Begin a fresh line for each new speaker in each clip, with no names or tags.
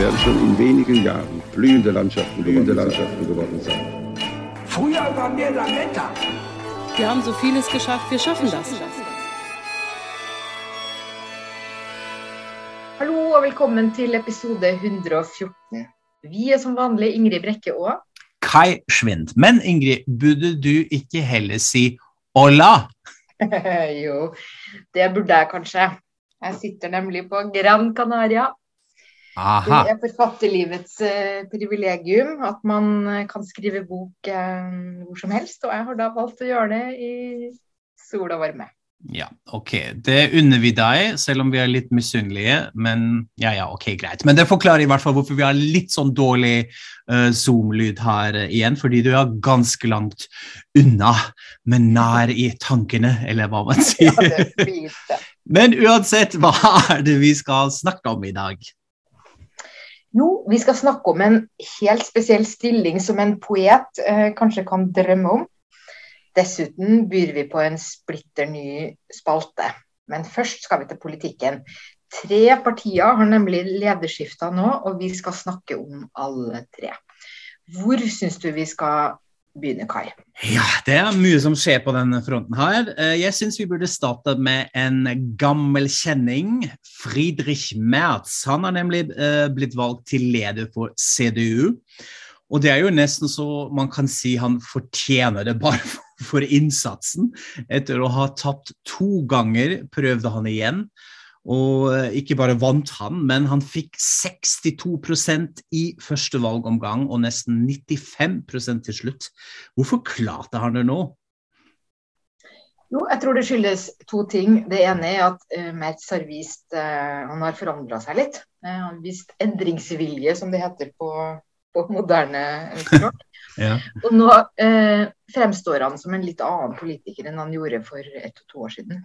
Werden schon in wenigen Jahren blühende Landschaften, blühende Landschaften geworden sein.
Früher waren wir Lametta.
Wir haben so vieles geschafft, wir schaffen das.
Hallo og velkommen til episode 114. Vi er som vanlig Ingrid Brekke og
Kai Schwind. Men Ingrid, burde du ikke heller si hola?
Jo, det burde jeg kanskje. Jeg sitter nemlig på Gran Canaria. Det er forfatterlivets eh, privilegium at man eh, kan skrive bok eh, hvor som helst, og jeg har da valgt å gjøre det i sol og varme.
Ja, ok. Det unner vi deg, selv om vi er litt misunnelige. Men ja, ja, ok, greit. Men det forklarer i hvert fall hvorfor vi har litt sånn dårlig uh, Zoom-lyd her uh, igjen. Fordi du er ganske langt unna, men nær i tankene, eller hva man sier.
Ja.
Men uansett, hva er det vi skal snakke om i dag?
Jo, vi skal snakke om en helt spesiell stilling som en poet eh, kanskje kan drømme om. Dessuten byr vi på en splitter ny spalte. Men først skal vi til politikken. Tre partier har nemlig lederskifta nå, og vi skal snakke om alle tre. Hvor syns du vi skal begynne, Kai?
Ja, det er mye som skjer på denne fronten her. Eh, Jeg syns vi burde starte med en gammel kjenning. Friedrich Merz. Han har nemlig eh, blitt valgt til leder for CDU. Og det er jo nesten så man kan si han fortjener det bare for, innsatsen. Etter å ha tapt to ganger prøvde han igjen. Og eh, ikke bare vant han, men han fikk 62% i første valgomgang og nesten 95% til slutt. Hvorfor klarte han det nå?
Jo, jeg tror det skyldes to ting. Det ene er at uh, Merz har vist uh, Han har forandra seg litt. Uh, han har vist endringsvilje, som det heter på, på moderne språk.
Ja.
Og nå uh, fremstår han som en litt annen politiker enn han gjorde for ett og to år siden.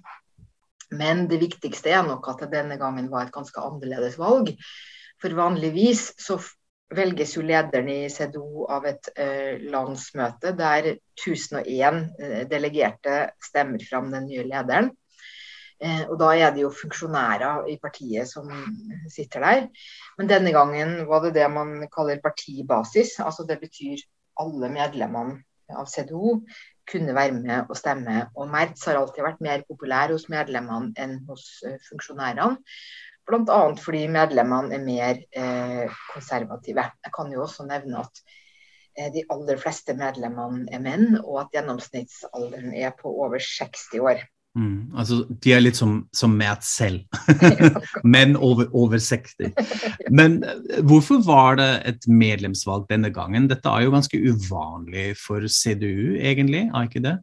Men det viktigste er nok at det denne gangen var et ganske annerledes valg. For vanligvis så velges jo lederen i CDO av et eh, landsmøte der 1001 eh, delegerte stemmer fram den nye lederen. Eh, og da er det jo funksjonærer i partiet som sitter der. Men denne gangen var det det man kaller partibasis. Altså det betyr alle medlemmene av CDO kunne være med og stemme. Og Merz har alltid vært mer populær hos medlemmene enn hos eh, funksjonærene. Bl.a. fordi medlemmene er mer eh, konservative. Jeg kan jo også nevne at eh, de aller fleste medlemmene er menn, og at gjennomsnittsalderen er på over 60 år.
Mm, altså, de er litt som, som Matt selv, men over, over 60. Men eh, hvorfor var det et medlemsvalg denne gangen? Dette er jo ganske uvanlig for CDU, egentlig, er ikke det?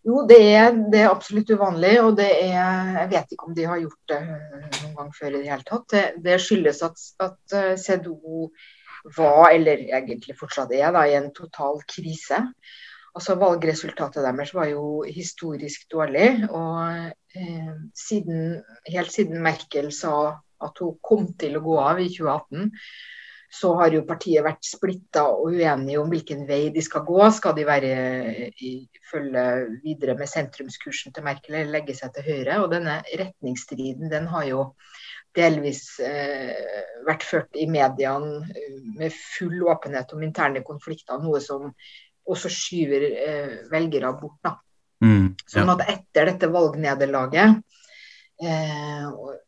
Jo, det er, det er absolutt uvanlig, og det er Jeg vet ikke om de har gjort det noen gang før i det hele tatt. Det, det skyldes at, at eh, CDO var, eller egentlig fortsatt er, da, i en total krise. Altså Valgresultatet deres var jo historisk dårlig. og eh, siden, Helt siden Merkel sa at hun kom til å gå av i 2018, så har jo partiet vært splitta og uenige om hvilken vei de skal gå. Skal de være i, følge videre med sentrumskursen til Merkel eller legge seg til høyre? Og denne retningsstriden den har jo delvis eh, vært ført i mediene eh, med full åpenhet om interne konflikter, noe som også skyver eh, velgere bort. da.
Mm,
Sånn
ja.
at etter dette valgnederlaget eh, og,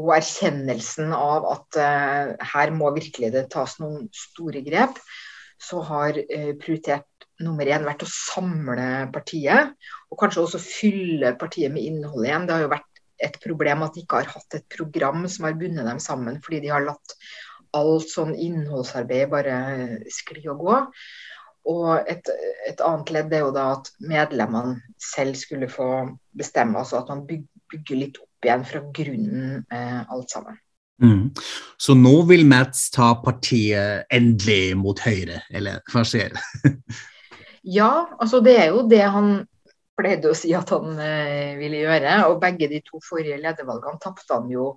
og erkjennelsen av at eh, her må virkelig det tas noen store grep, så har eh, prioritert nummer én vært å samle partiet, og kanskje også fylle partiet med innhold igjen. Det har jo vært et problem at de ikke har hatt et program som har bundet dem sammen, fordi de har latt alt sånn innholdsarbeid bare skli og gå. Og et, et annet ledd er jo da at medlemmene selv skulle få bestemme, altså at man byg, bygger litt opp igjen fra grunnen eh, alt sammen.
Mm. Så nå vil Mats ta partiet endelig mot Høyre, eller hva skjer?
ja, altså det er jo det han pleide å si at han eh, ville gjøre. Og begge de to forrige ledervalgene tapte han jo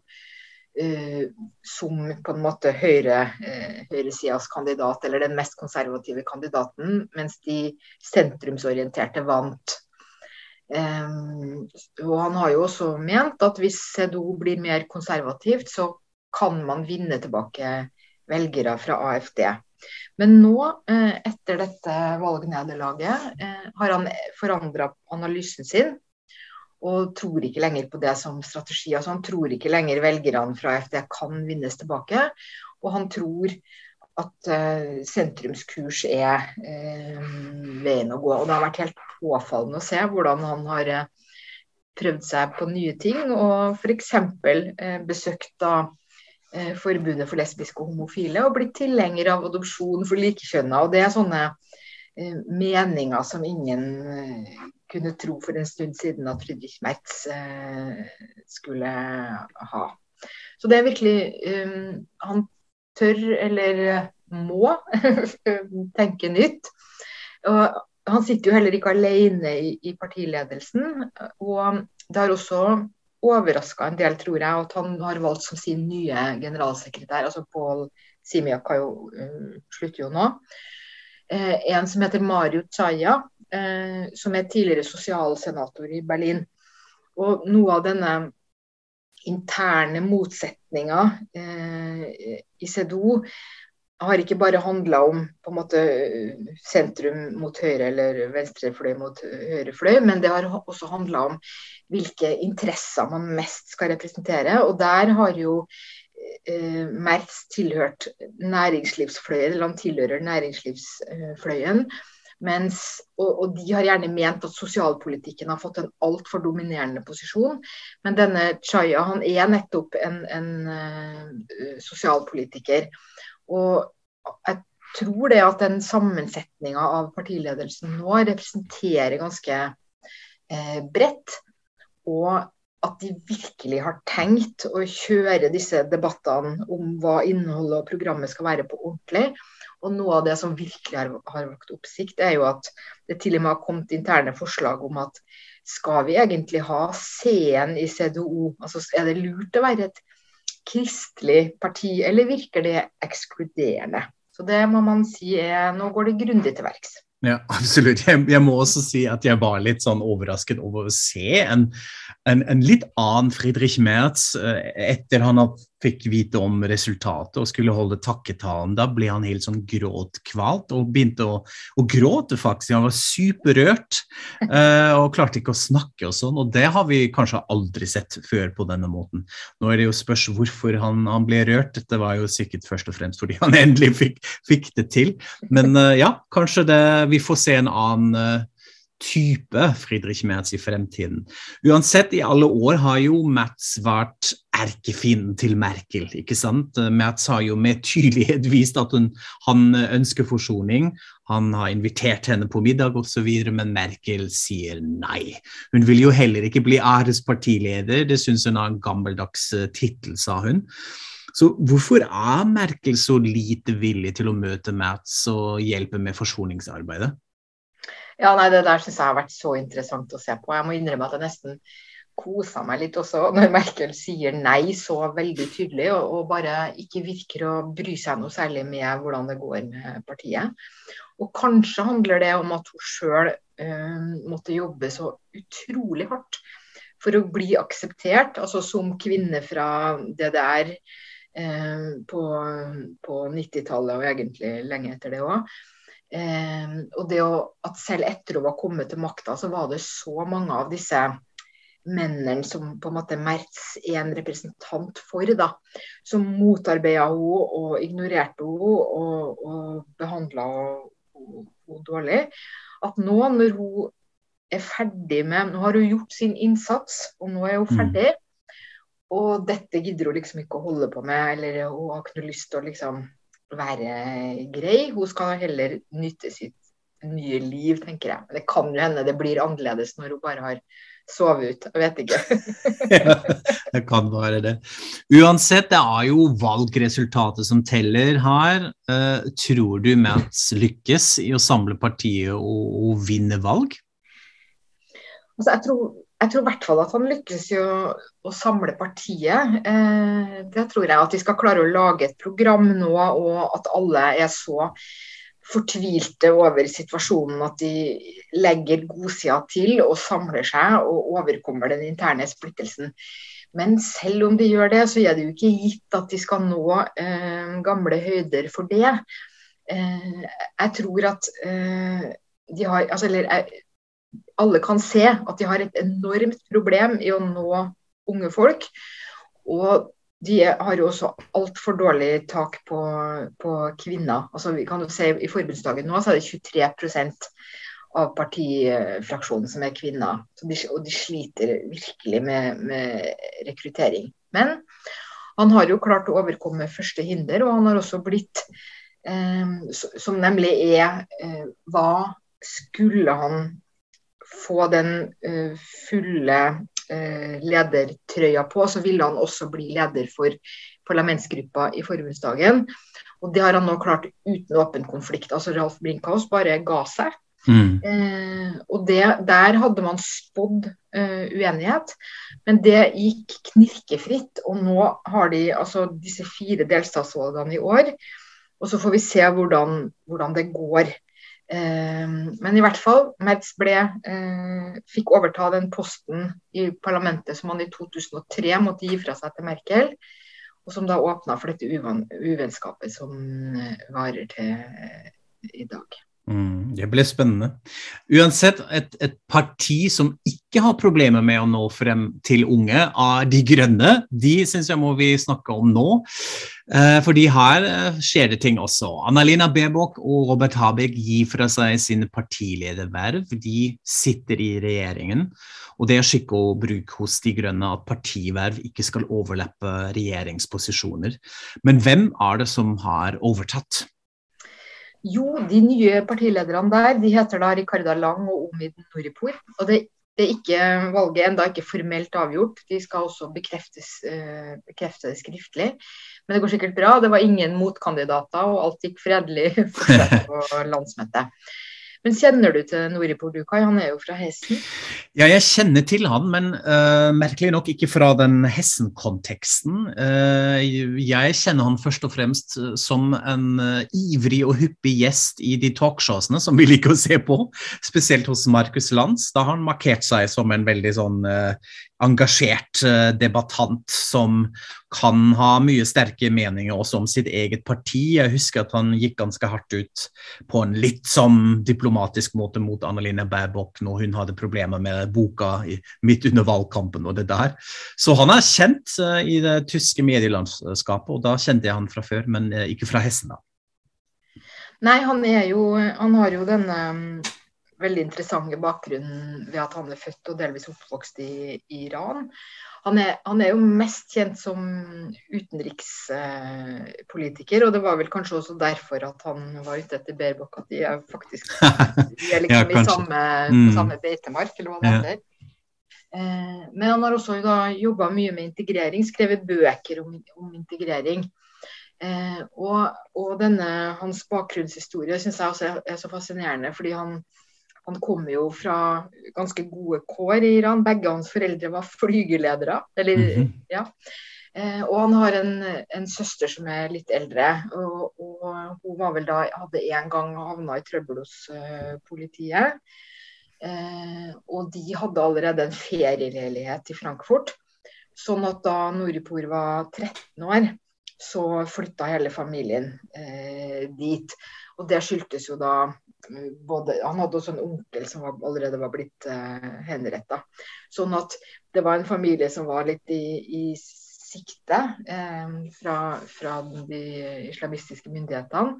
som på en måte høyre, eh, høyresidas kandidat, eller den mest konservative kandidaten, mens de sentrumsorienterte vant. Um, og han har jo også ment at hvis CDO blir mer konservativt, så kan man vinne tilbake velgere fra AFD. Men nå, eh, etter dette valgnederlaget, eh, har han forandra analysen sin. Og tror ikke lenger på det som strategi. altså Han tror ikke lenger velgerne fra FD kan vinnes tilbake. Og han tror at uh, sentrumskurs er uh, veien å gå. Og det har vært helt påfallende å se hvordan han har uh, prøvd seg på nye ting. Og f.eks. Uh, besøkt da Forbundet for lesbiske og homofile og blitt tilhenger av adopsjon for likekjønna. Og det er sånne meninger som ingen kunne tro for en stund siden at Friedrich Merz skulle ha. Så det er virkelig Han tør eller må tenke nytt. Og han sitter jo heller ikke alene i, partiledelsen. Og det har også overraska en del, tror jeg, at han har valgt som sin nye generalsekretær. altså Pål Simiak har jo, slutter jo nå. Uh, en som heter Mario Chaya, uh, som er tidligere sosialsenator i Berlin. Og noe av denne interne motsetninga eh, i CDO har ikke bare handla om måte sentrum mot høyre eller venstrefløy mot høyrefløy, men det har også handla om hvilke interesser man mest skal representere. Og der har jo eh, Merz tilhørt næringslivsfløyen, eller han tilhører næringslivsfløyen. Mens, og, og, de har gjerne ment at sosialpolitikken har fått en altfor dominerende posisjon. Men denne Chaya han er nettopp en, en uh, sosialpolitiker. Og jeg tror det at den sammensetninga av partiledelsen nå representerer ganske uh, bredt. Og at de virkelig har tenkt å kjøre disse debattene om hva innholdet og programmet skal være på ordentlig. Og noe av det som virkelig har, har vakt oppsikt, er jo at det til og med har kommet interne forslag om at skal vi egentlig ha C-en i CDO? Altså er det lurt å være et kristelig parti, eller virker det ekskluderende? Så det må man si er Nå går det grundig til verks.
Ja, absolutt. Jeg, jeg, må også si at jeg var litt sånn overrasket over å se en, en, en litt annen Friedrich Merz eh, etter han fikk vite om resultatet og skulle holde takketalen. Da ble han helt sånn gråtkvalt og begynte å, å gråte, faktisk. Han var superrørt uh, og klarte ikke å snakke og sånn. Og det har vi kanskje aldri sett før på denne måten. Nå er det jo spørs hvorfor han, han ble rørt. Dette var jo sikkert først og fremst fordi han endelig fikk, fikk det til. Men uh, ja, kanskje det, vi får se en annen uh, type Friedrich Merz i fremtiden. Uansett, i alle år har jo Merz vært erkefienden til Merkel. ikke sant? Merz har jo med tydelighet vist at hun, han ønsker forsoning. Han har invitert henne på middag osv., men Merkel sier nei. Hun vil jo heller ikke bli ærespartileder, det syns hun er en gammeldags eh, tittel, sa hun. Så hvorfor er Merkel så lite villig til å møte Merz og hjelpe med forsoningsarbeidet?
Ja, nei, Det der syns jeg har vært så interessant å se på. Jeg må innrømme at jeg nesten kosa meg litt også når Merkel sier nei så veldig tydelig, og, og, bare ikke virker å bry seg noe særlig med hvordan det går med partiet. Og kanskje handler det om at hun sjøl øh, måtte jobbe så utrolig hardt for å bli akseptert, altså som kvinne fra DDR øh, på, på 90-tallet og egentlig lenge etter det òg. Eh, og det at selv etter hun var kommet til makta, så var det så mange av disse mennene som på en måte Merz er en representant for, da, som motarbeida henne og ignorerte henne og, og behandla henne dårlig. At nå når hun er ferdig med Nå har hun gjort sin innsats, og nå er hun mm. ferdig. Mm. Og dette gidder hun liksom ikke å holde på med, eller hun har ikke noe lyst til å liksom være grei. Hun skal heller nytte sitt nye liv, tenker jeg. Det kan jo hende det blir annerledes når hun bare har sovet ut. Jeg vet ikke.
ja, det kan være det. Uansett, det er jo valgresultatet som teller her. Uh, tror du Mats lykkes i å samle partiet og, og vinne valg?
Altså, jeg tror jeg tror i hvert fall at han lykkes i å, å samle partiet. Eh, det tror jeg. At de skal klare å lage et program nå, og at alle er så fortvilte over situasjonen at de legger godsida til og samler seg og overkommer den interne splittelsen. Men selv om de gjør det, så er det jo ikke gitt at de skal nå eh, gamle høyder for det. Eh, jeg tror at eh, de har altså, eller, alle kan se at de har et enormt problem i å nå unge folk. Og de har jo også altfor dårlig tak på, på, kvinner. Altså vi kan jo se I forbundsdagen nå så er det 23% av partifraksjonen som er kvinner. De, og de sliter virkelig med, med, rekruttering. Men han har jo klart å overkomme første hinder, og han har også blitt eh, Som nemlig er eh, Hva skulle han få den uh, fulle uh, ledertrøya på, så ville han også bli leder for parlamentsgruppa i forbundsdagen. Og det har han nå klart uten åpen konflikt. Altså Ralf Brinkhaus bare ga seg. Mm. Eh, og det, der hadde man spådd eh, uenighet, men det gikk knirkefritt. Og nå har de altså disse fire delstatsvalgene i år. Og så får vi se hvordan, hvordan det går. Eh, men i hvert fall, Merz ble, eh, fikk overta den posten i parlamentet som han i 2003 måtte gi fra seg til Merkel, og som da åpna for dette uvennskapet som eh, varer til i dag.
Mm, det blir spennende. Uansett, et, et, parti som ikke har problemer med å nå frem til unge, av De grønne, de syns jeg må vi snakke om nå. Eh, fordi her eh, skjer det ting også. Annalena Bebok og Robert Habeck gir fra seg sine partilederverv. De sitter i regjeringen. Og det er skikk og bruk hos De grønne at partiverv ikke skal overlappe regjeringsposisjoner. Men hvem er det som har overtatt?
Jo, de nye partilederne der de heter da Ricarda Lang og Omid Noripour. Og det, det er ikke valget enda ikke formelt avgjort. De skal også bekreftes, eh, bekrefte det skriftlig. Men det går sikkert bra. Det var ingen motkandidater, og alt gikk fredelig på landsmøtet. Men kjenner du til Nori Pordukai? Han er jo fra Hessen?
Ja, jeg kjenner til han, men uh, merkelig nok ikke fra den Hessen-konteksten. Uh, jeg kjenner han først og fremst eh, som en uh, ivrig og hyppig gjest i de talkshowene som vi liker å se på, spesielt hos Markus Lanz. Da har han markert seg som en veldig sånn engasjert uh, debattant som kan ha mye sterke meninger også om sitt eget parti. Jeg husker at han gikk ganske hardt ut på en litt sånn diplomatisk måte mot Anneline Baerbock når hun hadde problemer med boka midt under valgkampen og det der. Så han er kjent uh, i det tyske medielandskapet, og da kjente jeg han fra før, men uh, ikke fra hesten da.
Nei, han er jo Han har jo denne veldig interessante bakgrunnen ved at han er født og delvis oppvokst i, i Iran. Han er, han er, jo mest kjent som utenrikspolitiker, og det var vel kanskje også derfor at han var ute etter Baerbock, at de er faktisk de er liksom ja, i samme, mm. samme, beitemark, eller hva det heter. Ja. Eh, men han har også jobba mye med integrering, skrevet bøker om, om integrering. Eh, og, og, denne hans bakgrunnshistorie syns jeg også er, er så fascinerende, fordi han, han kommer jo fra ganske gode kår i Iran. Begge hans foreldre var flygeledere. Eller, mm -hmm. ja. Eh, og han har en, en, søster som er litt eldre. Og, og hun var vel da, hadde en gang havna i trøbbel hos uh, politiet. Eh, og de hadde allerede en ferieleilighet i Frankfurt. Sånn at da Noripor var 13 år, så flytta hele familien eh, dit. Og det skyldtes jo da både, Han hadde også en onkel som var, allerede var blitt uh, henretta. Sånn at det var en familie som var litt i, i sikte eh, fra, fra, de islamistiske myndighetene.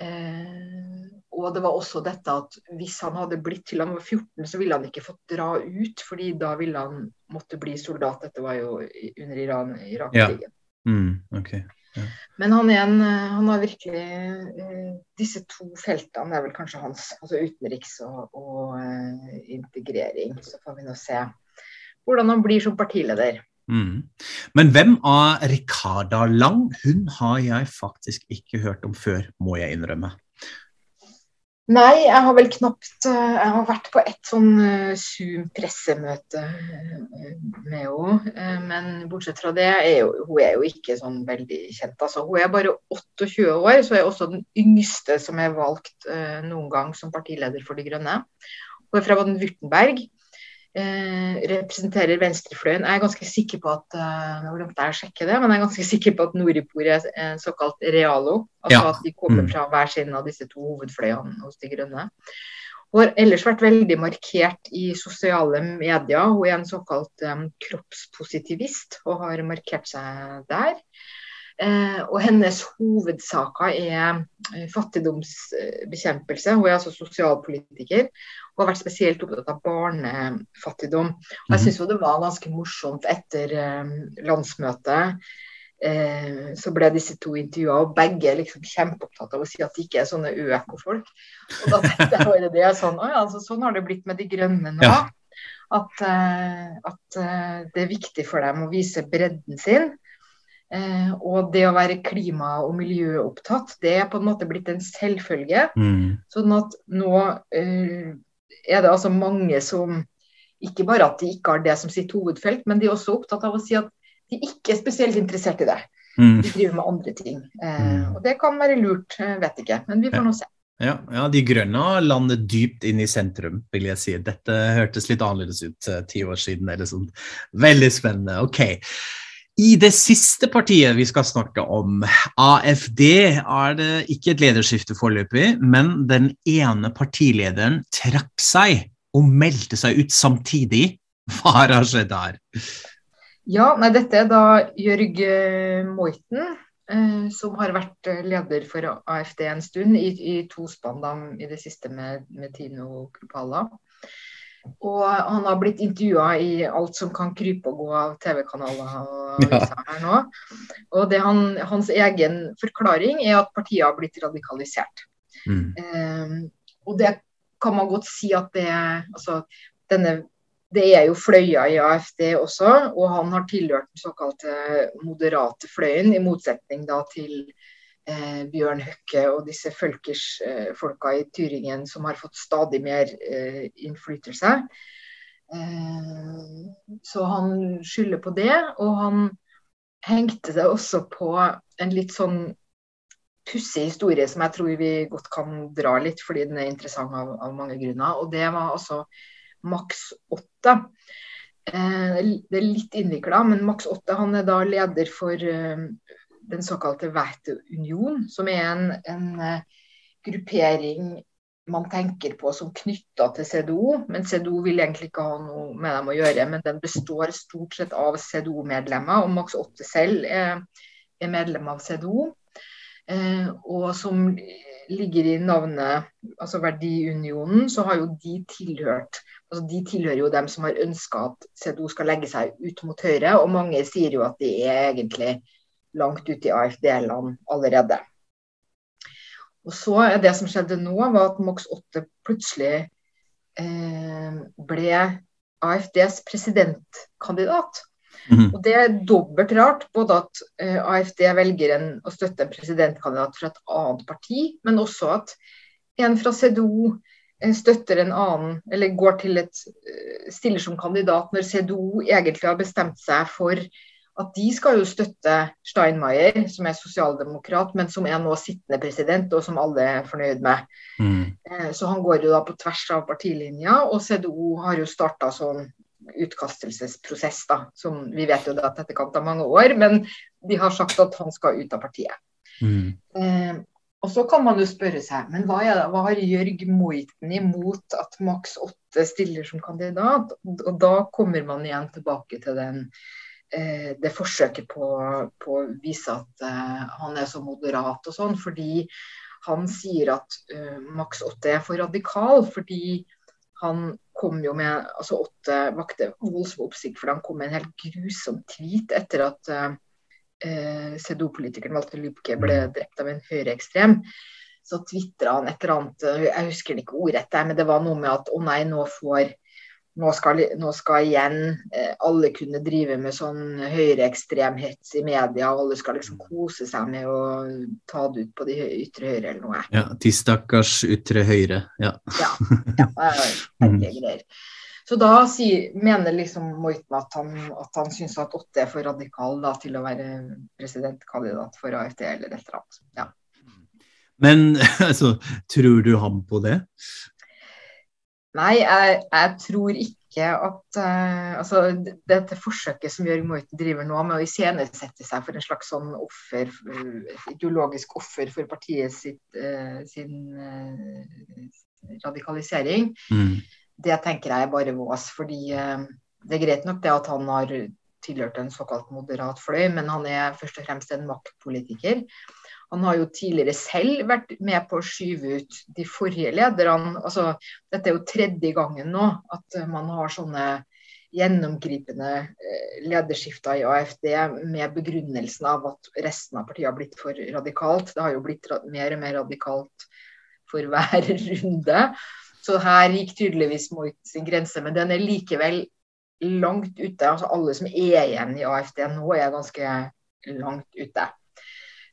Eh, og det var også dette at hvis han hadde blitt til han var 14, så ville han ikke fått dra ut, fordi da ville han måtte bli soldat. Dette var jo under Iran-Irak-krigen.
Ja. Mm, okay. Ja.
Men han, igjen, eh, han har virkelig eh, Disse to feltene er vel kanskje hans. Altså utenriks og, og eh, integrering. Så får vi nå se hvordan han blir som partileder.
Mm. Men hvem av Ricarda Lang? Hun har jeg faktisk ikke hørt om før, må jeg innrømme.
Nei, jeg har vel knapt eh, Jeg har vært på et sånn eh, Zoom-pressemøte eh, med henne. Men bortsett fra det, er jo, hun er jo ikke sånn veldig kjent. Altså, hun er bare 28 år, så er også den yngste som er valgt noen gang som partileder for De Grønne. Hun er fra Baden-Würtemberg. Eh, representerer venstrefløyen. Jeg er ganske sikker på at eh, nå glemte jeg å sjekke det, men jeg er ganske sikker på at Noripor er en såkalt realo. Altså
Ja.
at de kommer
Mm.
fra hver sin av disse to hovedfløyene hos De Grønne. Hun har ellers vært veldig markert i sosiale medier. Hun er en såkalt um, kroppspositivist og har markert seg der. Eh, og hennes hovedsaker er eh, fattigdomsbekjempelse. Hun er altså sosialpolitiker og har vært spesielt opptatt av barnefattigdom. Og jeg syns jo det var ganske morsomt etter eh, landsmøtet. Eh, så ble disse to intervjua, og begge er liksom kjempeopptatt av å si at de ikke er sånne økofolk. Og da tenkte jeg det sånn, «Å ja, altså, sånn har det blitt med de grønne nå.
Ja.
At, eh, at eh, det er viktig for dem å vise bredden sin. Eh, og det å være klima- og miljøopptatt, det er på en måte blitt en selvfølge.
Mm.
Sånn at nå eh, er det altså mange som ikke bare at de ikke har det som sitt hovedfelt, men de er også opptatt av å si at de ikke er spesielt interessert i det.
Mm.
De driver med andre ting. Eh,
Mm.
og det kan være lurt, eh, vet ikke. Men vi får nå se.
Ja, ja, De grønne landet dypt inn i sentrum, vil jeg si. Dette hørtes litt annerledes ut eh, ti år siden. eller sånt. Veldig spennende. Ok. I det siste partiet vi skal snakke om, AFD, er det ikke et lederskifte foreløpig, men den ene partilederen trakk seg og meldte seg ut samtidig. Hva har skjedd der?
Ja, nei, dette er da Jørg eh, Moiten, eh, som har vært eh, leder for AFD en stund, i, i to spann i det siste med, med Tino Krupalla. Og han har blitt intervjua i alt som kan krype og gå av TV-kanaler og aviser her nå. Og det han, hans egen forklaring er at partiet har blitt radikalisert.
Mm.
Um, og det kan man godt si at det altså, denne, Det er jo fløyer i AFD også, og han har tilhørt den såkalte moderate fløyen, i motsetning da til eh, Bjørn Høkke og disse fylkesfolka eh, i Tyringen som har fått stadig mer eh, innflytelse. Eh, så han skylder på det, og han hengte det også på en litt sånn pussig historie som jeg tror vi godt kan dra litt, fordi den er interessant av, av mange grunner. Og det var altså Max 8. Eh, det er litt innvikla, men Max 8 han er da leder for eh, den såkalte Werteunion, som er en, en eh, gruppering man tenker på som knytta til CDO, men CDO vil egentlig ikke ha noe med dem å gjøre. Men den består stort sett av CDO-medlemmer, og Max 8 selv er, er medlem av CDO. Eh, og som ligger i navnet altså Verdiunionen, så har jo de tilhørt altså De tilhører jo dem som har ønska at CDO skal legge seg ut mot høyre, og mange sier jo at de er egentlig langt ute i AFD-land allerede. Og så er Det som skjedde nå, var at Mox 8 plutselig eh, ble AFDs presidentkandidat.
Mm.
Og Det er dobbelt rart, både at eh, AFD velger en, å støtte en presidentkandidat fra et annet parti, men også at en fra CDO eh, støtter en annen, eller går til et eh, stiller som kandidat når CDO egentlig har bestemt seg for at de skal jo støtte Steinmeier, som er sosialdemokrat, men som er nå sittende president, og som alle er fornøyd med.
Mm.
Eh, Så han går jo da på tvers av partilinja, og CDO har jo starta sånn utkastelsesprosess, da. Som vi vet jo det at dette kan ta mange år, men de har sagt at han skal ut av partiet.
Mm.
Eh, og så kan man jo spørre seg, men hva, det, hva har Jørg Moiten imot at Max 8 stiller som kandidat? Og da kommer man igjen tilbake til den, det forsøket på, på å vise at eh, han er så moderat og sånn, fordi han sier at eh, Max 8 er for radikal, fordi han kom jo med altså åtte vakte voldsom oppsikt, for han kom med en helt grusom tweet etter at uh, eh, CDO-politikeren Walter Lübcke ble drept av en høyreekstrem, så tvitra han et eller annet Jeg husker det ikke ordrett, men det var noe med at å nei, nå får nå skal, nå skal, igjen eh, alle kunne drive med sånn høyreekstrem hets i media, og alle skal liksom kose seg med å ta det ut på de ytre høyre eller noe.
Ja, de stakkars ytre høyre. Ja.
ja, ja det er greier. Så da si, mener liksom Moiten at han, at han syns at Åtte er for radikal da, til å være presidentkandidat for AFD eller et eller annet. Ja.
Men altså, tror du ham på det?
Nei, jeg, jeg tror ikke at uh, altså, Dette forsøket som Jørg Moiten driver nå med å iscenesette seg for en slags sånn offer, uh, ideologisk offer for partiet sitt, uh, sin radikalisering, mm. det tenker jeg er bare vås. fordi det er greit nok det at han har tilhørt en såkalt moderat fløy, men han er først og fremst en maktpolitiker. Han har jo tidligere selv vært med på å skyve ut de forrige lederne. Altså, dette er jo tredje gangen nå at man har sånne gjennomgripende eh, lederskifter i AFD med begrunnelsen av at resten av partiet har blitt for radikalt. Det har jo blitt mer og mer radikalt for hver runde. Så her gikk tydeligvis mot sin grense, men den er likevel langt ute. Altså alle som er igjen i AFD nå, er ganske langt ute.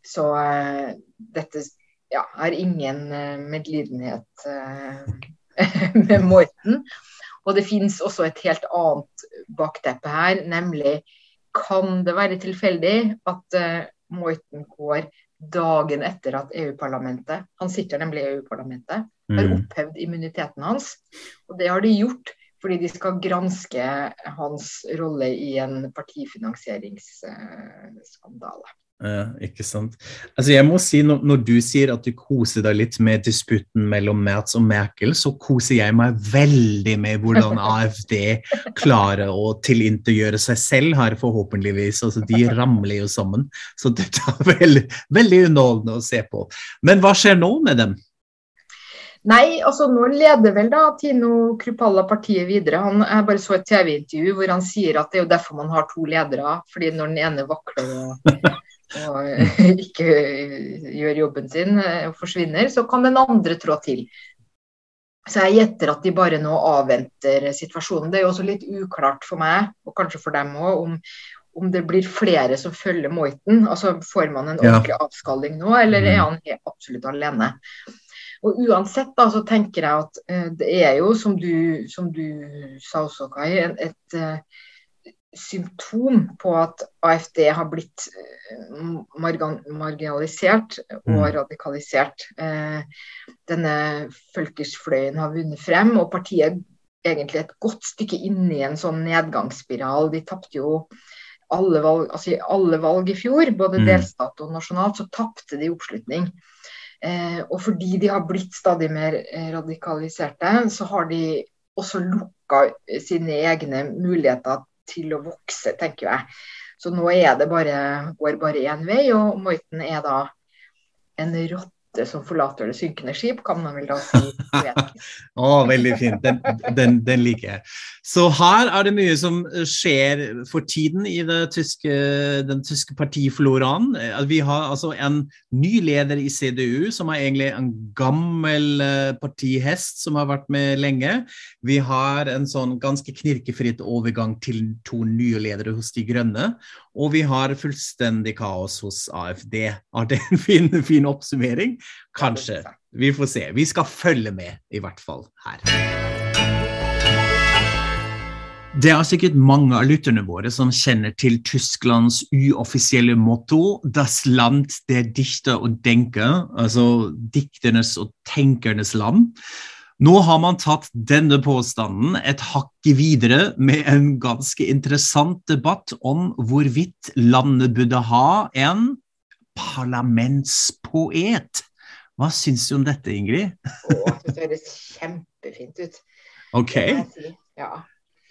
Så uh, dette ja, er ingen uh, medlidenhet uh, med Morten. Og det finnes også et helt annet bakteppe her, nemlig kan det være tilfeldig at Morten går dagen etter at EU-parlamentet Han sitter nemlig i EU-parlamentet. Har mm. opphevd immuniteten hans. Og det har de gjort fordi de skal granske hans rolle i en partifinansieringsskandale.
Ikke sant. Altså jeg må si, når, når, du sier at du koser deg litt med disputten mellom Merz og Merkel, så koser jeg meg veldig med hvordan AFD klarer å tilintergjøre seg selv her, forhåpentligvis. Altså, de ramler jo sammen. Så dette er veldig, veldig underholdende å se på. Men hva skjer nå med dem?
Nei, altså nå leder vel da Tino Krupalla partiet videre. Han, jeg bare så et TV-intervju hvor han sier at det er jo derfor man har to ledere. fordi når den ene vakler og og ikke gjør jobben sin og forsvinner, så kan den andre trå til. Så jeg gjetter at de bare nå avventer situasjonen. Det er jo også litt uklart for meg, og kanskje for dem òg, om, om, det blir flere som følger Moiten. Altså Får man en ordentlig ja. avskalling nå, eller er han han absolutt alene? Og uansett da, så tenker jeg at uh, det er jo, som du, som du sa også, Kai, et, et uh, symptom på at AFD har blitt eh, marginalisert og mm. radikalisert. Eh, denne Følkersfløyen har vunnet frem, og partiet er egentlig et godt stykke inne i en sånn nedgangsspiral. De tapte jo alle valg, altså i alle valg i fjor, både mm. delstat og nasjonalt, så tapte de oppslutning. Eh, og fordi de har blitt stadig mer radikaliserte, så har de også lukka sine egne muligheter til å vokse, tenker jeg. Så nå er det bare, går bare én vei, og Moiten er da en rotte som forlater det synkende skip, kan man vel da si.
oh, veldig fint. Den, den, den, liker jeg. Så her er det mye som skjer for tiden i tyske, den tyske partifloraen. Vi har altså en ny leder i CDU, som er egentlig en gammel eh, partihest som har vært med lenge. Vi har en sånn ganske knirkefritt overgang til to nye ledere hos De Grønne. Og vi har fullstendig kaos hos AFD. Har det en fin, fin oppsummering? Kanskje. Vi får se. Vi skal følge med, i hvert fall her. Det er sikkert mange av lytterne våre som kjenner til Tysklands uoffisielle motto 'Das Land der Dichter og Denker', altså dikternes og tenkernes land. Nå har man tatt denne påstanden et hakk videre med en ganske interessant debatt om hvorvidt landet burde ha en parlamentspoet. Hva syns du om dette, Ingrid?
Å, det høres kjempefint ut.
Ok.
Si. Ja.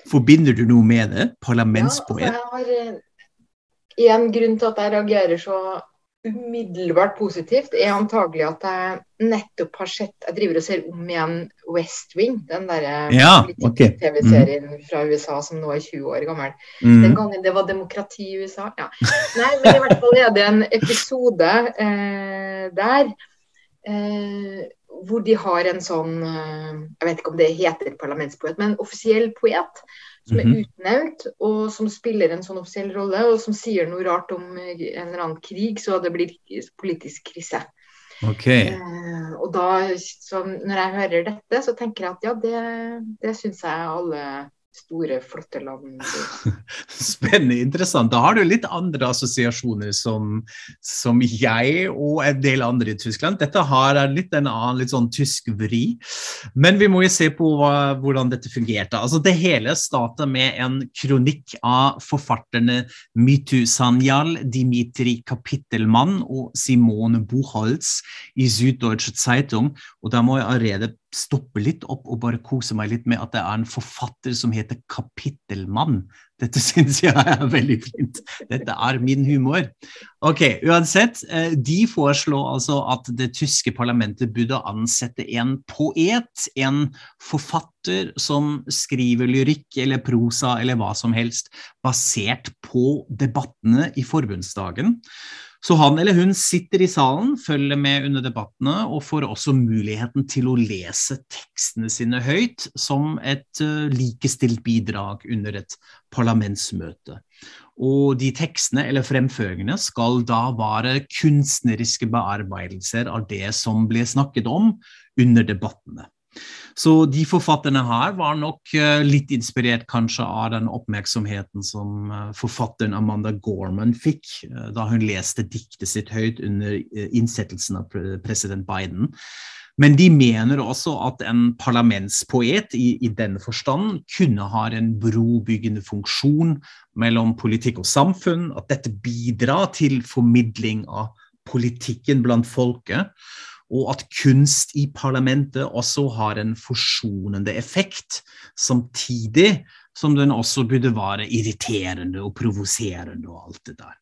Forbinder du noe med det? Parlamentspoet?
Ja, altså jeg har eh, en grunn til at jeg reagerer så umiddelbart positivt, er antagelig at jeg nettopp har sett Jeg driver og ser om igjen West Wing, den derre
Ja, okay.
TV-serien fra USA som nå er 20 år gammel.
Mm.
Den gangen det var demokrati i USA. Ja. Nei, men i hvert fall er det en episode eh, der eh, hvor de har en sånn eh, Jeg vet ikke om det heter parlamentspoet, men offisiell poet som er
Mhm.
utnevnt, og som spiller en sånn offisiell rolle, og som sier noe rart om eh, en eller annen krig, så det blir politisk krise.
Ok.
Eh, og da, så når jeg hører dette, så tenker jeg at ja, det, det syns jeg alle store, flotte land
Spennende, interessant. Da har du litt andre assosiasjoner som, som jeg og en del andre i Tyskland. Dette har litt en annen litt sånn tysk vri. Men vi må jo se på hva, hvordan dette fungerte. Altså Det hele starta med en kronikk av forfatterne Mitu Sanyal, Dimitri Kapittelmann og Simone Buchholz i Süddeutsche Zeitung. Og da må jeg allerede stoppe litt opp og bare kose meg litt med at det er en forfatter som heter Kapittelmann. Dette syns jeg er veldig fint. Dette er min humor. Ok, uansett. eh, De foreslår altså at det tyske parlamentet burde ansette en poet, en forfatter som skriver lyrikk eller prosa eller hva som helst, basert på debattene i forbundsdagen. Så han eller hun sitter i salen, følger med under debattene og får også muligheten til å lese tekstene sine høyt som et likestilt bidrag under et parlamentsmøte. Og de tekstene eller fremføringene skal da være kunstneriske bearbeidelser av det som ble snakket om under debattene. Så de forfatterne her var nok uh, litt inspirert kanskje av den oppmerksomheten som uh, forfatteren Amanda Gorman fikk uh, da hun leste diktet sitt høyt under innsettelsen av president Biden. Men de mener også at en parlamentspoet i, i denne forstand kunne ha en brobyggende funksjon mellom politikk og samfunn, at dette bidrar til formidling av politikken blant folket og at kunst i parlamentet også har en forsonende effekt, samtidig som den også burde være irriterende og provoserende og alt det der.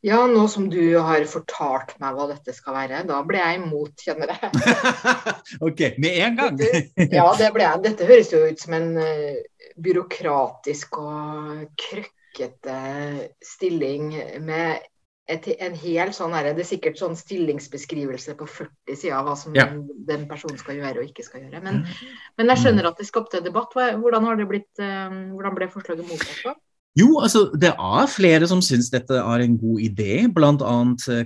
Ja, nå som du har fortalt meg hva dette skal være, da ble jeg imot, kjenner jeg.
ok, med en gang.
ja, det ble jeg. Dette høres jo ut som en uh, byråkratisk og krøkkete stilling med et, en hel sånn her, Det er sikkert sånn stillingsbeskrivelse på 40 sider av hva som
Ja.
den personen skal gjøre og ikke skal gjøre. Men, men jeg skjønner at det skapte debatt. Hvordan, har det blitt, eh, hvordan ble forslaget mottatt?
Jo, altså, det er flere som syns dette er en god idé, bl.a.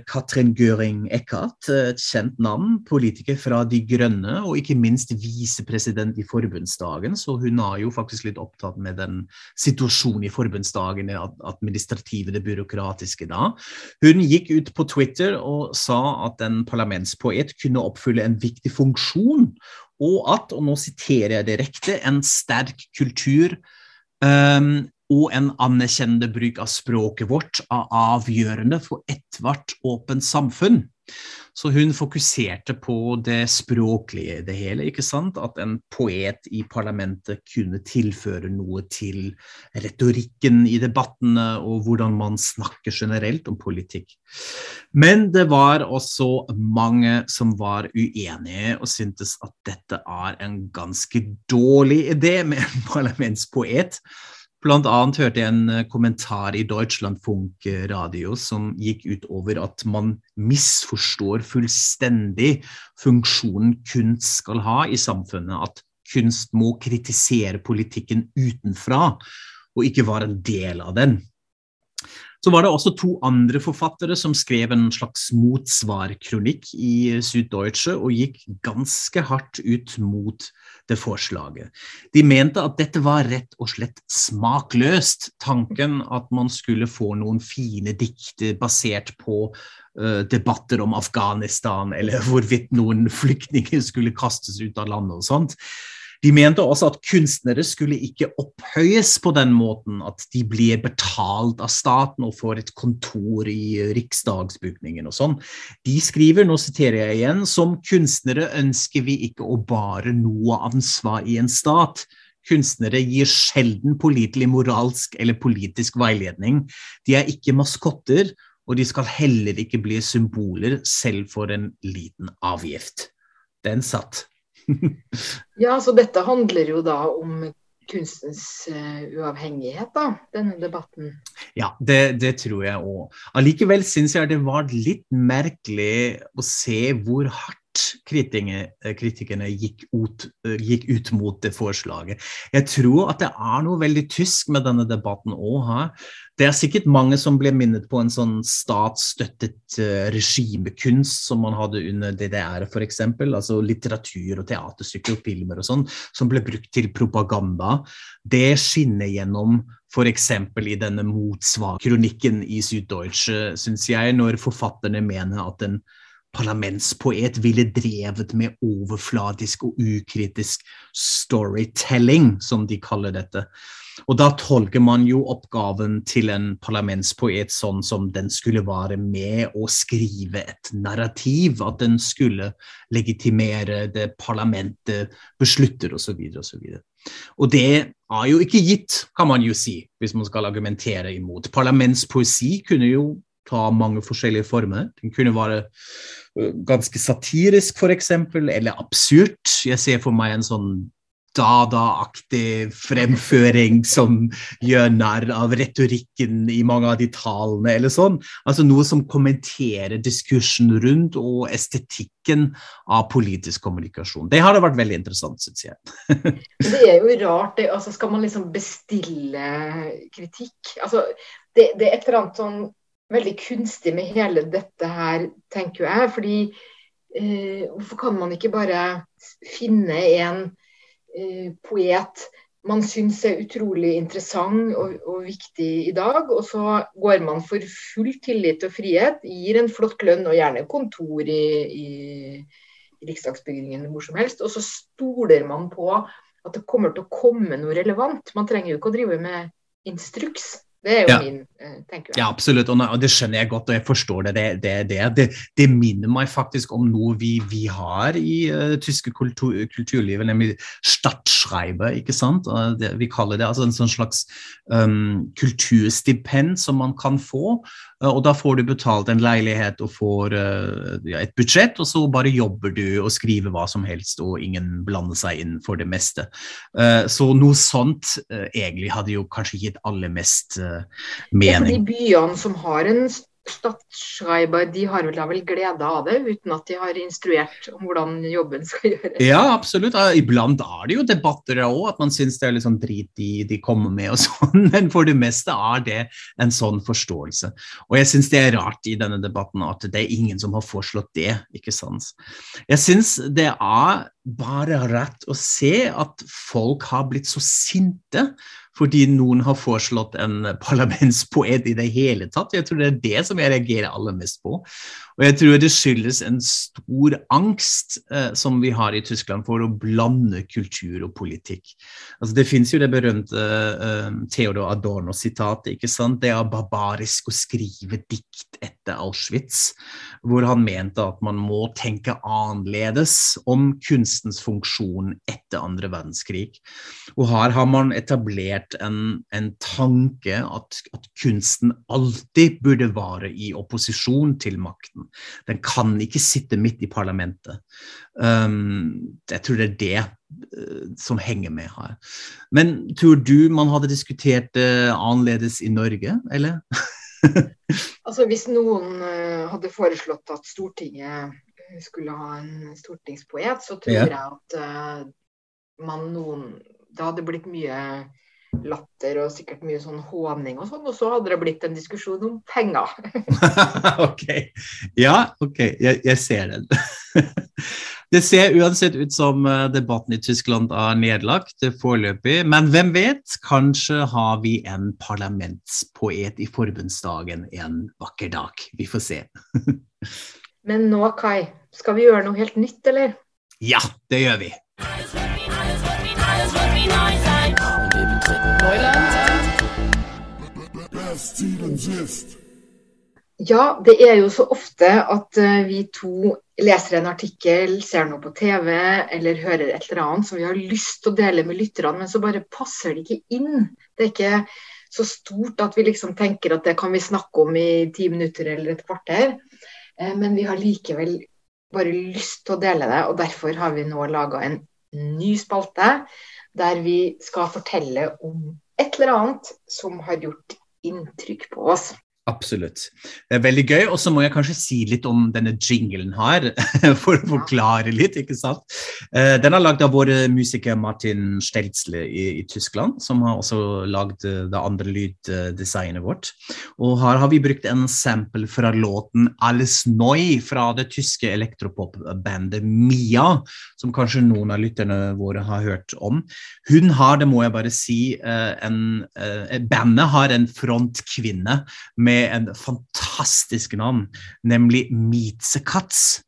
Katrin Göring Eckardt, et kjent navn, politiker fra De Grønne, og ikke minst visepresident i forbundsdagen, så hun er jo faktisk litt opptatt med den situasjonen i forbundsdagen, det ad- administrative, det byråkratiske da. Hun gikk ut på Twitter og sa at en parlamentspoet kunne oppfylle en viktig funksjon, og at, og nå siterer jeg direkte, en sterk kultur um, og en anerkjennende bruk av språket vårt er avgjørende for ethvert åpent samfunn. Så hun fokuserte på det språklige i det hele, ikke sant? At en poet i parlamentet kunne tilføre noe til retorikken i debattene og hvordan man snakker generelt om politikk. Men det var også mange som var uenige og syntes at dette er en ganske dårlig idé med en parlamentspoet. Blant annet hørte jeg en eh, kommentar i Deutschlandfunk eh, radio som gikk ut over at man misforstår fullstendig funksjonen kunst skal ha i samfunnet. At kunst må kritisere politikken utenfra, og ikke være en del av den. Så var det også to andre forfattere som skrev en slags motsvarkronikk i Süddeutsche og gikk ganske hardt ut mot det forslaget. De mente at dette var rett og slett smakløst. Tanken at man skulle få noen fine dikter basert på uh, debatter om Afghanistan, eller hvorvidt noen flyktninger skulle kastes ut av landet og sånt. De mente også at kunstnere skulle ikke opphøyes på den måten at de blir betalt av staten og får et kontor i riksdagsbygningen og sånn. De skriver, nå siterer jeg igjen, som kunstnere ønsker vi ikke å bare noe ansvar i en stat. Kunstnere gir sjelden pålitelig moralsk eller politisk veiledning. De er ikke maskotter, Og de skal heller ikke bli symboler selv for en liten avgift. Den satt.
Ja, så dette handler jo da om kunstens uh, uavhengighet, da, denne debatten.
Ja, det, det tror jeg òg. Allikevel syns jeg det var litt merkelig å se hvor hardt kritikerne, kritikerne gikk, ut, gikk, ut, mot det forslaget. Jeg tror at det er noe veldig tysk med denne debatten òg. Det er sikkert mange som ble minnet på en sånn statsstøttet uh, regimekunst som man hadde under DDR f.eks. Altså litteratur og teaterstykker og filmer og sånn, som ble brukt til propaganda. Det skinner gjennom f.eks. i denne motsvar-kronikken i Süddeutsche, syns jeg, når forfatterne mener at den parlamentspoet ville drevet med overfladisk og ukritisk storytelling, som de kaller dette. Og da tolker man jo oppgaven til en parlamentspoet sånn som den skulle være med å skrive et narrativ, at den skulle legitimere det parlamentet beslutter, osv. osv. Og det er jo ikke gitt, kan man jo si, hvis man skal argumentere imot. Parlamentspoesi kunne jo ta mange forskjellige former. Den kunne være øh, ganske satirisk, f.eks., eller absurd. Jeg ser for meg en sånn Dada-aktig fremføring som gjør narr av retorikken i mange av de talene, eller sånn. Altså noe som kommenterer diskursen rundt og estetikken av politisk kommunikasjon. Det hadde vært veldig interessant, syns jeg.
det er jo rart, det. Altså, skal man liksom bestille kritikk? Altså, det, det er et eller annet sånn veldig kunstig med hele dette her, tenker jeg. Fordi eh, hvorfor kan man ikke bare finne en eh, poet man syns er utrolig interessant og, og, viktig i dag, og så går man for full tillit og frihet, gir en flott lønn og gjerne kontor i, i, riksdagsbygningen hvor som helst, og så stoler man på at det kommer til å komme noe relevant. Man trenger jo ikke å drive med instruks. Det er jo ja. min tenker jeg.
Ja, absolutt, og, det skjønner jeg godt, og jeg forstår det. Det, det, det, det minner meg faktisk om noe vi, vi har i uh, tyske kultur, kulturlivet, nemlig Stadtschreiber. ikke sant? vi kaller det altså en sånn slags um, kulturstipend som man kan få. Uh, og da får du betalt en leilighet og får ja, et budsjett, og så bare jobber du og skriver hva som helst, og ingen blander seg inn for det meste. så noe sånt egentlig hadde jo kanskje gitt aller mest mening.
Ja, for de byene som har en statsschreiber, de har vel glede av det, uten at de har instruert om hvordan jobben skal gjøres?
Ja, absolutt. Iblant er det jo debatter òg, at man syns det er litt sånn drit de, de kommer med og sånn, men for det meste er det en sånn forståelse. Og jeg syns det er rart i denne debatten at det er ingen som har foreslått det, ikke sant. Jeg syns det er bare rett å se at folk har blitt så sinte fordi noen har foreslått en parlamentspoet i det hele tatt. Jeg tror det er det som jeg reagerer aller mest på. Og jeg tror det skyldes en stor angst eh, som vi har i Tyskland for å blande kultur og politikk. Altså, det fins jo det berømte eh, Theodor Adorno-sitatet. ikke sant? Det er barbarisk å skrive dikt etter Auschwitz, hvor han mente at man må tenke annerledes om kunstens funksjon etter andre verdenskrig. Og her har man etablert en, en tanke at, at kunsten alltid burde være i opposisjon til makten. Den kan ikke sitte midt i parlamentet. Um, jeg tror det er det uh, som henger med her. Men tror du man hadde diskutert det uh, annerledes i Norge, eller?
altså Hvis noen uh, hadde foreslått at Stortinget skulle ha en stortingspoet, så tror ja. jeg at uh, man noen Det hadde blitt mye latter og sikkert mye sånn håning og sånn, og så hadde det blitt en diskusjon om penger.
ok. Ja, ok, jeg, jeg ser den. det ser uansett ut som eh, debatten i Tyskland er nedlagt foreløpig, men hvem vet? Kanskje har vi en parlamentspoet i forbundsdagen en vakker dag. Vi får se.
men nå, Kai, skal vi gjøre noe helt nytt, eller?
Ja, det gjør vi.
Ja, det er jo så ofte at eh, vi to leser en artikkel, ser noe på TV eller hører et eller annet som vi har lyst til å dele med lytterne, men så bare passer det ikke inn. Det er ikke så stort at vi liksom tenker at det kan vi snakke om i ti minutter eller et kvarter. Eh, men vi har likevel bare lyst til å dele det, og derfor har vi nå laga en ny spalte der vi skal fortelle om et eller annet som har gjort inntrykk på oss.
Absolutt. Det er veldig gøy. Og så må jeg kanskje si litt om denne jinglen her, for å forklare litt. ikke sant? Eh, den er lagd av vår musiker Martin Stelzle i, i, Tyskland, som har også lagd eh, det andre lyddesignet vårt. Og her har vi brukt en sample fra låten 'Alles Neu' fra det tyske elektropopbandet Mia, som kanskje noen av lytterne våre har hørt om. Hun har, det må jeg bare si, en, en, bandet har en frontkvinne med med en fantastisk navn, nemlig Mietsekatz.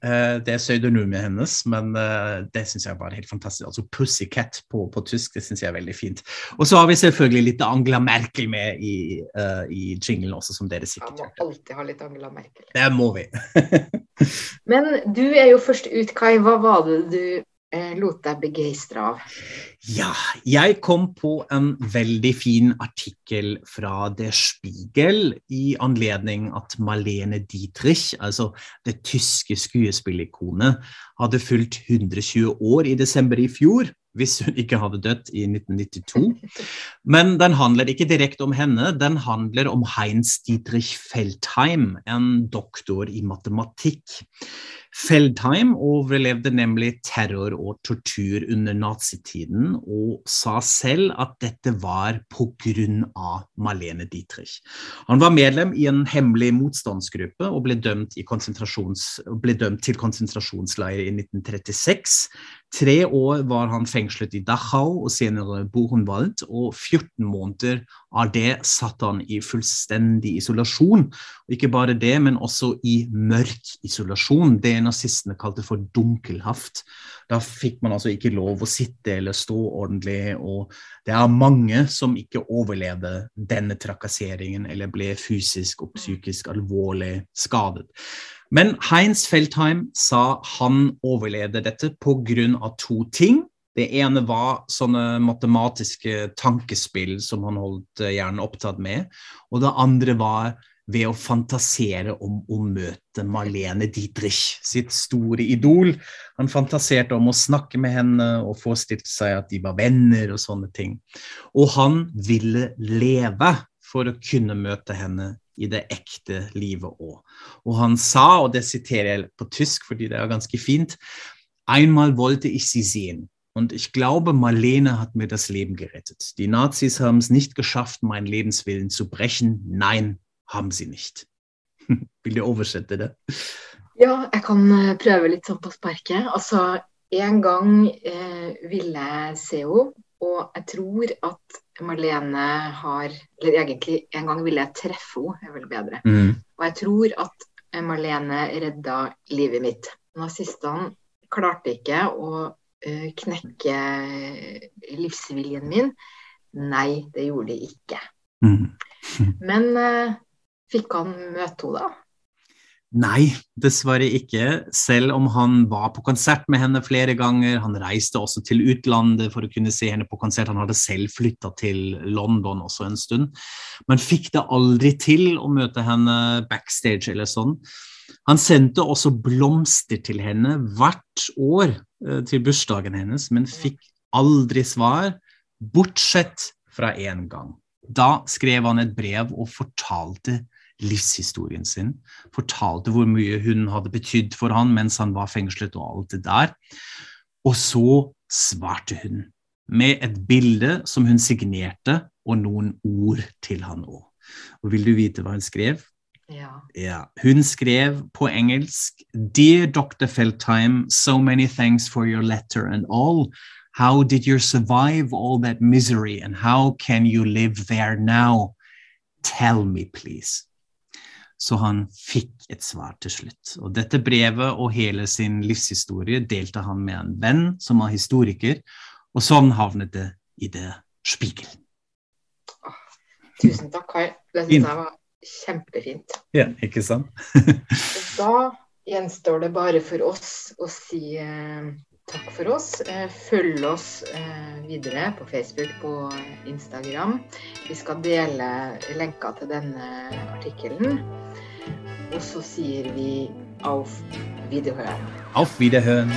Uh, det er pseudonymet hennes, men uh, det syns jeg var helt fantastisk. Altså Pussycat på, på tysk, det syns jeg er veldig fint. Og så har vi selvfølgelig litt Angela Merkel med i, uh, i jinglen også, som dere sikkert
hørte. Må alltid ha litt Angela Merkel.
Det må vi.
men du er jo først ut, Kai. Hva var det du Eh, lot deg begeistre av?
Ja, jeg kom på en veldig fin artikkel fra Der Spiegel i anledning at Malene Dietrich, altså det tyske skuespillerikonet, hadde fulgt 120 år i desember i fjor hvis hun ikke hadde dødd i 1992. Men den handler ikke direkte om henne, den handler om Heinz Dietrich Feldheim, en doktor i matematikk. Feldheim overlevde nemlig terror og tortur under nazitiden, og sa selv at dette var pga. Malene Dietrich. Han var medlem i en hemmelig motstandsgruppe og ble dømt, ble dømt til konsentrasjonsleir i 1936. Tre år var han fengslet i Dachau og senere Buchenwald, og 14 måneder av det satt han i fullstendig isolasjon. Og ikke bare det, men også i mørk isolasjon, det nazistene kalte for dunkelhaft. Da fikk man altså ikke lov å sitte eller stå ordentlig, og det er mange som ikke overlevde denne trakasseringen eller ble fysisk og psykisk alvorlig skadet. Men Heinz Feldheim sa han overlevde dette pga. to ting. Det ene var sånne matematiske tankespill som han holdt eh, hjernen opptatt med. Og det andre var ved å fantasere om å møte Marlene Dietrich, sitt store idol. Han fantaserte om å snakke med henne og forestilte seg at de var venner og sånne ting. Og han ville leve for å kunne møte henne i det ekte livet òg. Og han sa, og det siterer jeg på tysk fordi det er ganske fint, einmal wollte ich sie sehen. Und ich glaube, Marlene hat mir das Leben gerettet. Die Nazis haben es nicht geschafft, meinen Lebenswillen zu brechen. Nein, haben sie nicht. Vil du oversette det?
Ja, jeg kan eh, prøve litt sånn på sparket. Altså, en gang eh, ville jeg se henne, og jeg tror at Marlene har Eller egentlig, en gang ville jeg treffe henne, er vel bedre. Mm. Og jeg tror at Marlene redda livet mitt. Nazistene klarte ikke å knekke livsviljen min. Nei, det gjorde de ikke. Mm. Men uh, fikk han møte henne, da?
Nei, dessverre ikke. Selv om han var på konsert med henne flere ganger. Han reiste også til utlandet for å kunne se henne på konsert. Han hadde selv flytta til London også en stund, men fikk det aldri til å møte henne backstage eller sånn. Han sendte også blomster til henne hvert år eh, til bursdagen hennes, men fikk aldri svar, bortsett fra én gang. Da skrev han et brev og fortalte livshistorien sin. Fortalte hvor mye hun hadde betydd for han mens han var fengslet og alt det der. Og så svarte hun med et bilde som hun signerte, og noen ord til han òg. Og vil du vite hva hun skrev?
Ja.
ja. Hun skrev på engelsk Dear Dr. Feldheim, so many thanks for your letter and all. How did you survive all that misery, and how can you live there now? Tell me, please. Så han fikk et svar til slutt. Og dette brevet og hele sin livshistorie delte han med en venn som var historiker, og sånn havnet det i det Spiegel.
tusen takk, Kai. Det syns jeg var kjempefint.
Ja, ikke sant?
da gjenstår det bare for oss å si eh, takk for oss. Eh, Følg oss eh, videre på Facebook, på Instagram. Vi skal dele lenker til denne artikkelen. Og så sier vi auf Wiederhören.
Auf Wiederhören.